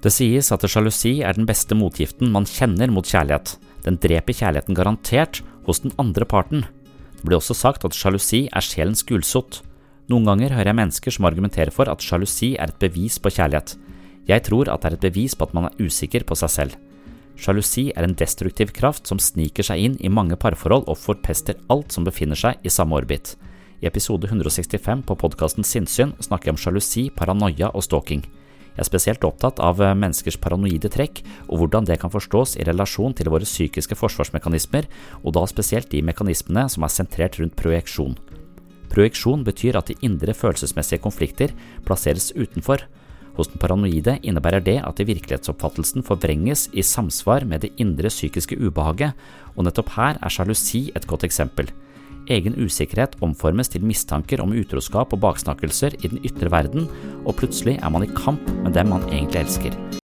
Det sies at sjalusi er den beste motgiften man kjenner mot kjærlighet. Den dreper kjærligheten garantert hos den andre parten. Det blir også sagt at sjalusi er sjelens gulsott. Noen ganger hører jeg mennesker som argumenterer for at sjalusi er et bevis på kjærlighet. Jeg tror at det er et bevis på at man er usikker på seg selv. Sjalusi er en destruktiv kraft som sniker seg inn i mange parforhold og forpester alt som befinner seg i samme orbit. I episode 165 på podkasten Sinnsyn snakker jeg om sjalusi, paranoia og stalking. Jeg er spesielt opptatt av eh, menneskers paranoide trekk, og hvordan det kan forstås i relasjon til våre psykiske forsvarsmekanismer, og da spesielt de mekanismene som er sentrert rundt projeksjon. Projeksjon betyr at de indre følelsesmessige konflikter plasseres utenfor. Hos den paranoide innebærer det at virkelighetsoppfattelsen forvrenges i samsvar med det indre psykiske ubehaget, og nettopp her er sjalusi et godt eksempel. Egen usikkerhet omformes til mistanker om utroskap og baksnakkelser i den ytre verden, og plutselig er man i kamp med dem man egentlig elsker.